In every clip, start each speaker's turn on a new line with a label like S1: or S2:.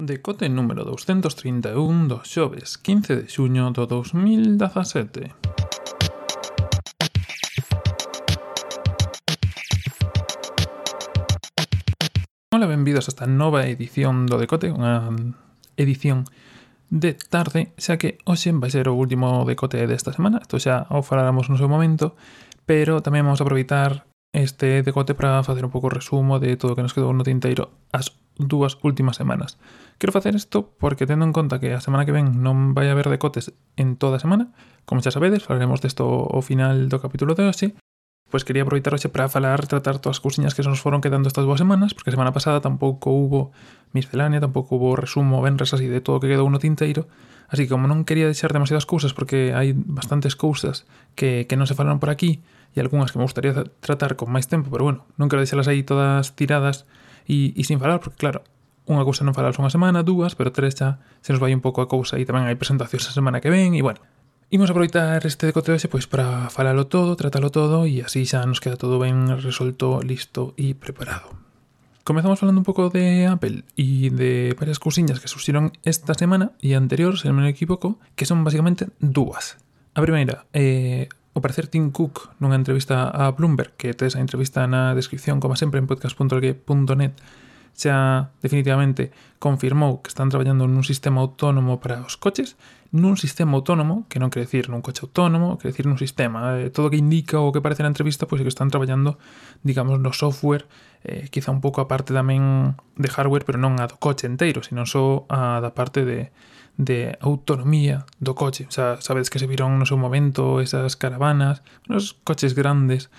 S1: Decote número 231 do xoves 15 de xuño do 2017. Ola, benvidos a esta nova edición do Decote, unha edición de tarde, xa que hoxe vai ser o último decote desta semana, isto xa o faláramos no seu momento, pero tamén vamos a aproveitar este decote para facer un pouco resumo de todo o que nos quedou no tinteiro as dúas últimas semanas. Quero facer isto porque tendo en conta que a semana que ven non vai haber decotes en toda a semana, como xa sabedes, falaremos desto ao final do capítulo de hoxe, pois quería aproveitar hoxe para falar, tratar todas as cousiñas que se nos foron quedando estas dúas semanas, porque a semana pasada tampouco hubo miscelánea, tampouco hubo resumo, venres así de todo que quedou no tinteiro, así que como non quería deixar demasiadas cousas, porque hai bastantes cousas que, que non se falaron por aquí, e algunhas que me gustaría tratar con máis tempo, pero bueno, non quero deixalas aí todas tiradas e sin falar, porque claro, unha cousa non falar unha semana, dúas, pero tres xa se nos vai un pouco a cousa e tamén hai presentacións a semana que ven e bueno, Imos aproveitar este decote hoxe pois para falalo todo, tratalo todo e así xa nos queda todo ben resolto, listo e preparado. Comezamos falando un pouco de Apple e de varias cousiñas que surxiron esta semana e anterior, se non me equivoco, que son basicamente dúas. A primeira, eh, O parecer Tim Cook nunha entrevista a Bloomberg, que tes a entrevista na descripción, como sempre, en podcast.org.net, xa definitivamente confirmou que están traballando nun sistema autónomo para os coches, nun sistema autónomo, que non quere decir nun coche autónomo, quere decir nun sistema. Eh, todo o que indica ou que parece na entrevista, pois é que están traballando, digamos, no software, eh, quizá un pouco a parte tamén de hardware, pero non a do coche enteiro, sino só a da parte de, de autonomía do coche. O sea, sabedes que se viron no seu momento esas caravanas, unos coches grandes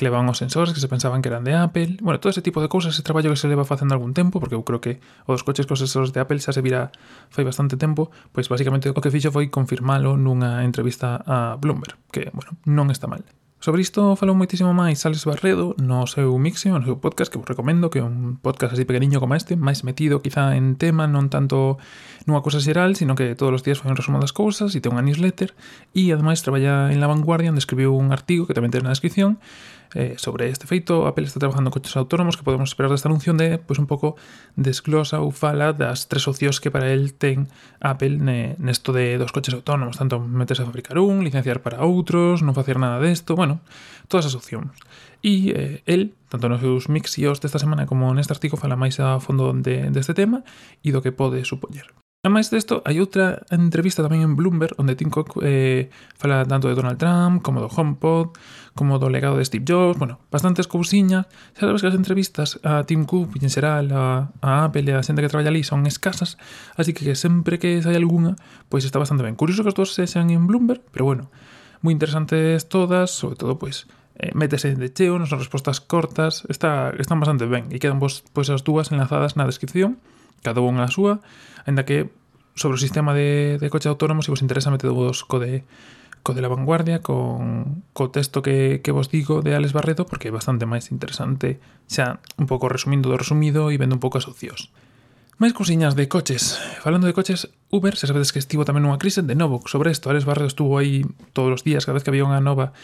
S1: que levaban os sensores que se pensaban que eran de Apple. Bueno, todo ese tipo de cousas, ese traballo que se leva facendo algún tempo, porque eu creo que os coches cos sensores de Apple xa se vira fai bastante tempo, pois basicamente o que fixo foi confirmalo nunha entrevista a Bloomberg, que, bueno, non está mal. Sobre isto falou moitísimo máis Alex Barredo no seu mixio, no seu podcast que vos recomendo, que é un podcast así pequeniño como este, máis metido quizá en tema, non tanto nunha cousa xeral, sino que todos os días fai un resumo das cousas e ten unha newsletter. E ademais traballa en La Vanguardia onde escribiu un artigo que tamén ten na descripción eh, sobre este feito, Apple está trabajando coches autónomos que podemos esperar desta anuncio de, pois un pouco desglosa ou fala das tres opcións que para el ten Apple ne, nesto de dos coches autónomos, tanto meterse a fabricar un, licenciar para outros, non facer nada desto, bueno, todas as opcións. E eh, el, tanto nos seus mixios desta semana como neste artigo, fala máis a fondo de, deste tema e do que pode supoñer. A máis desto, hai outra entrevista tamén en Bloomberg onde Tim Cook eh, fala tanto de Donald Trump como do HomePod, como do legado de Steve Jobs, bueno, bastantes cousiñas. Xa sabes que as entrevistas a Tim Cook, en xeral, a, a Apple e a xente que traballa ali son escasas, así que, que sempre que sai algunha, pois está bastante ben. Curioso que as dúas sexan en Bloomberg, pero bueno, moi interesantes todas, sobre todo, pois, eh, métese de cheo, non son respostas cortas, está, están bastante ben e quedan vos, pois as dúas enlazadas na descripción cada unha a súa, aínda que sobre o sistema de, de coche autónomo, se vos interesa, metedo vos co de, co de la vanguardia, con co texto que, que vos digo de Alex Barredo, porque é bastante máis interesante, xa un pouco resumindo do resumido e vendo un pouco as opcións. Máis cousiñas de coches. Falando de coches, Uber, se sabedes que estivo tamén unha crise, de novo, sobre isto, Alex Barredo estuvo aí todos os días, cada vez que había unha nova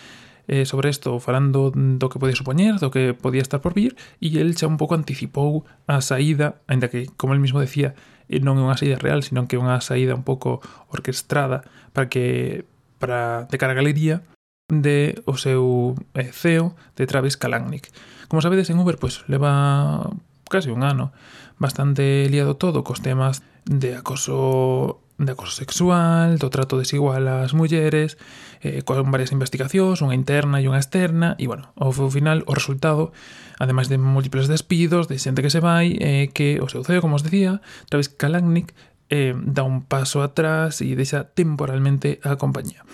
S1: eh, sobre isto falando do que podía supoñer, do que podía estar por vir, e el xa un pouco anticipou a saída, aínda que, como el mismo decía, eh, non é unha saída real, senón que é unha saída un pouco orquestrada para que para de cara a galería de o seu eh, CEO de Travis Kalanick. Como sabedes, en Uber pois pues, leva casi un ano bastante liado todo cos temas de acoso de acoso sexual, do trato desigual ás mulleres, eh, con varias investigacións, unha interna e unha externa, e, bueno, ao final, o resultado, ademais de múltiples despidos, de xente que se vai, eh, que o seu CEO, como os decía, Travis Kalanick, eh, dá un paso atrás e deixa temporalmente a compañía.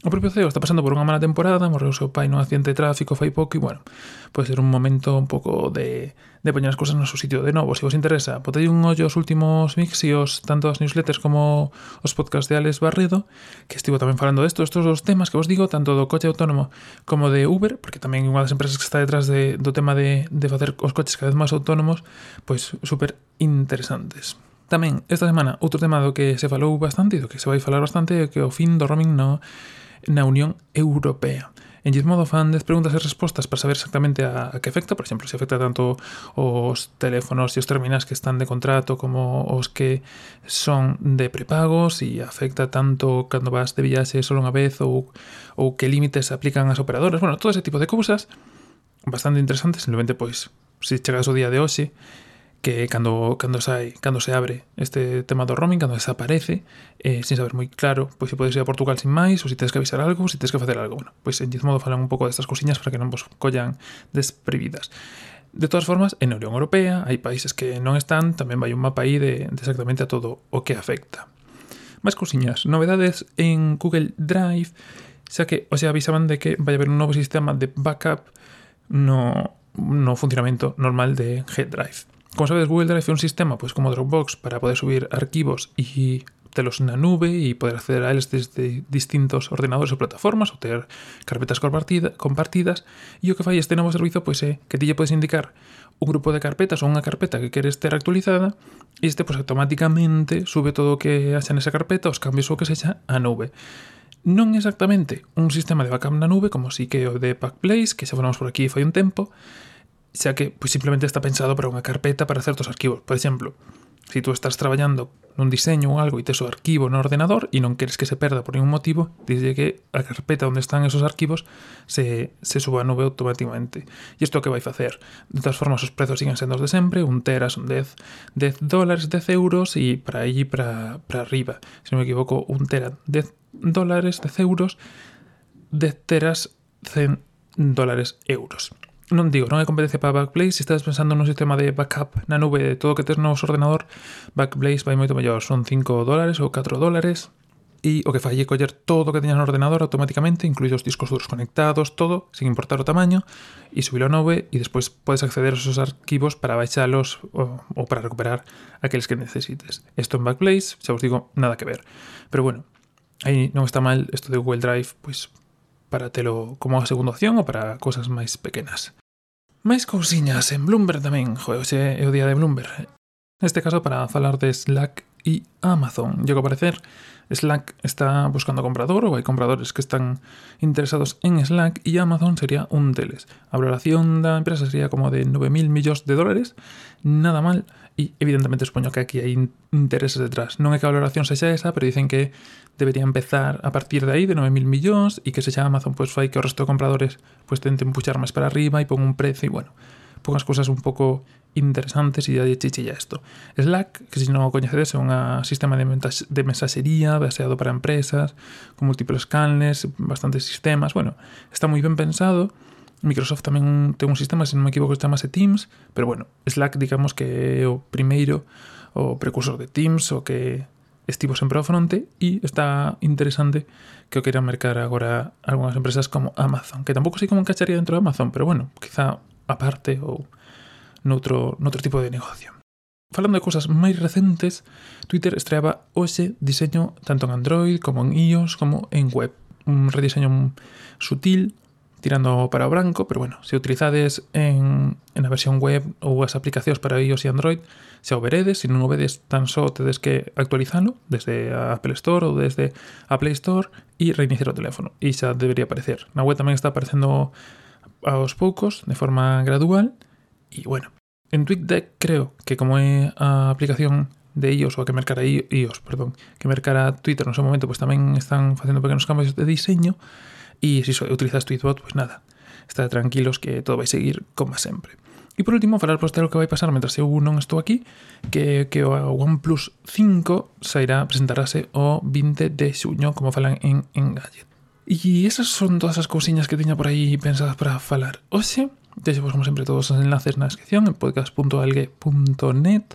S1: O propio Ceo está pasando por unha mala temporada, morreu o seu pai nun accidente de tráfico fai pouco e, bueno, pode ser un momento un pouco de, de poñer as cousas no seu sitio de novo. Se vos interesa, potei un ollo aos últimos mixios, tanto as newsletters como os podcasts de Alex Barredo, que estivo tamén falando desto, estos dos temas que vos digo, tanto do coche autónomo como de Uber, porque tamén unha das empresas que está detrás de, do tema de, de facer os coches cada vez máis autónomos, pois super interesantes. Tamén, esta semana, outro tema do que se falou bastante e do que se vai falar bastante é que o fin do roaming no na Unión Europea. En Gizmodo fan 10 preguntas e respostas para saber exactamente a, a que afecta, por exemplo, se afecta tanto os teléfonos e os terminais que están de contrato como os que son de prepagos e afecta tanto cando vas de viaxe só unha vez ou, ou que límites aplican as operadoras. Bueno, todo ese tipo de cousas bastante interesantes, simplemente pois se chegas o día de hoxe que cando, cando sai, cando se abre este tema do roaming, cando desaparece, eh, sin saber moi claro, pois se podes ir a Portugal sin máis, ou se tens que avisar algo, ou se tens que facer algo. Bueno, pois en modo falan un pouco destas cousiñas para que non vos collan desprevidas. De todas formas, en a Unión Europea hai países que non están, tamén vai un mapa aí de, de exactamente a todo o que afecta. Máis cousiñas, novedades en Google Drive, xa que, o sea, avisaban de que vai haber un novo sistema de backup no, no funcionamento normal de G Drive. Como sabes, Google Drive é un sistema pues, como Dropbox para poder subir arquivos e telos na nube e poder acceder a eles desde distintos ordenadores ou plataformas ou ter carpetas compartida, compartidas. e o que fai este novo servizo, pois é eh, que ti lle podes indicar un grupo de carpetas ou unha carpeta que queres ter actualizada e este pois automáticamente sube todo o que haxa nesa carpeta, os cambios ou que sexa a nube. Non exactamente un sistema de backup na nube como si que o de Packplace, que xa falamos por aquí fai un tempo, xa que pois, simplemente está pensado para unha carpeta para certos arquivos. Por exemplo, se si tú estás traballando nun diseño ou algo e tes o arquivo no ordenador e non queres que se perda por ningún motivo, dixe que a carpeta onde están esos arquivos se, se suba a nube automáticamente. E isto o que vai facer? De todas formas, os prezos siguen sendo os de sempre, un tera son 10, 10 dólares, 10 euros e para aí para, para arriba. Se non me equivoco, un tera 10 dólares, 10 euros, 10 teras 100 dólares euros non digo, non hai competencia para Backblaze, se estás pensando nun sistema de backup na nube de todo o que tes no ordenador, Backblaze vai moito mellor, son 5 dólares ou 4 dólares, e o que fai é coller todo o que teñas no ordenador automáticamente, incluídos os discos duros conectados, todo, sin importar o tamaño, e subilo a nube e despois podes acceder aos esos arquivos para baixalos ou, ou para recuperar aqueles que necesites. Isto en Backblaze, xa vos digo, nada que ver. Pero bueno, aí non está mal isto de Google Drive, pois para telo como segunda opción ou para cosas máis pequenas. Máis cousiñas en Bloomberg tamén, joe, hoxe é o día de Bloomberg. Neste caso para falar de Slack e Amazon. Llego a parecer, Slack está buscando comprador ou hai compradores que están interesados en Slack e Amazon sería un deles. A valoración da empresa sería como de 9.000 millóns de dólares, nada mal, e evidentemente supoño que aquí hai intereses detrás. Non é que a valoración sexa esa, pero dicen que debería empezar a partir de aí de 9.000 millóns e que se xa Amazon pois fai que o resto de compradores pois tenten puxar máis para arriba e pon un prezo e bueno, pon as cousas un pouco interesantes e de chichilla isto. Slack, que se non o coñecedes, é un sistema de, de mensaxería baseado para empresas, con múltiples canles, bastantes sistemas, bueno, está moi ben pensado, Microsoft tamén ten un sistema, se non me equivoco, chamase Teams, pero bueno, Slack, digamos que é o primeiro, o precursor de Teams, o que estivo sempre ao fronte e está interesante que o queiran mercar agora algunhas empresas como Amazon, que tampouco sei como encaixaría dentro de Amazon, pero bueno, quizá aparte ou noutro, noutro tipo de negocio. Falando de cousas máis recentes, Twitter estreaba hoxe diseño tanto en Android como en iOS como en web. Un rediseño sutil, tirando para o branco, pero bueno, se utilizades en, en a versión web ou as aplicacións para iOS e Android, se o veredes, se non o vedes, tan só tedes que actualizalo desde a Apple Store ou desde a Play Store e reiniciar o teléfono. E xa debería aparecer. Na web tamén está aparecendo aos poucos, de forma gradual, Y bueno, en TweetDeck creo que como es ah, aplicación de iOS o que mercara iOS, perdón, que mercara Twitter en seu momento, pues tamén están facendo pequenos cambios de diseño e se si utilizas Tweetbot, pues nada, está tranquilos que todo vai seguir como sempre. E por último, falar pois de o que vai pasar mentras eu non estou aquí, que, que o OnePlus 5 sairá, presentarase o 20 de xuño, como falan en, Engadget. E esas son todas as cousiñas que tiña por aí pensadas para falar. Oxe, deixo como sempre, todos os enlaces na descripción en podcast.algue.net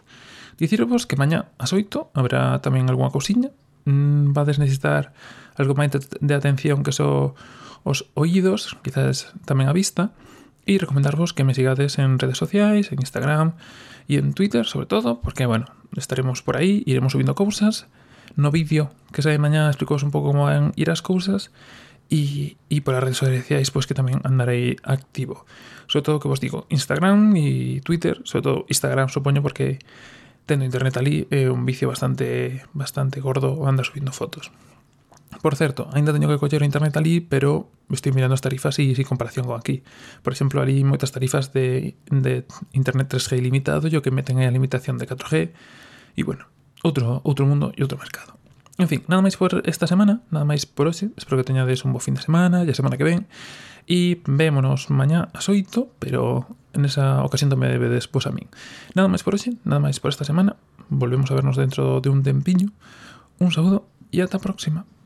S1: Dicirvos que mañá ás 8 habrá tamén algunha cousiña. Mm, Vades necesitar algo máis de atención que só os oídos, quizás tamén a vista. E recomendarvos que me sigades en redes sociais, en Instagram e en Twitter, sobre todo, porque, bueno, estaremos por aí, iremos subindo cousas. No vídeo que sai mañá explicos un pouco como van ir as cousas. E, e por as redes sociais pois que tamén andarei activo. Sobre todo que vos digo, Instagram e Twitter, sobre todo Instagram supoño porque tendo internet ali é un vicio bastante bastante gordo andar subindo fotos. Por certo, aínda teño que coller o internet ali, pero estou mirando as tarifas e sin comparación con aquí. Por exemplo, ali moitas tarifas de, internet 3G ilimitado e o que meten é a limitación de 4G e, bueno, outro mundo e outro mercado. En fin, nada máis por esta semana, nada máis por hoxe. Espero que teñades un bo fin de semana e a semana que ven. E vémonos mañá ás 8, pero en esa ocasión tamén debe despois a min. Nada máis por hoxe, nada máis por esta semana. Volvemos a vernos dentro de un tempiño. Un saúdo e ata a próxima.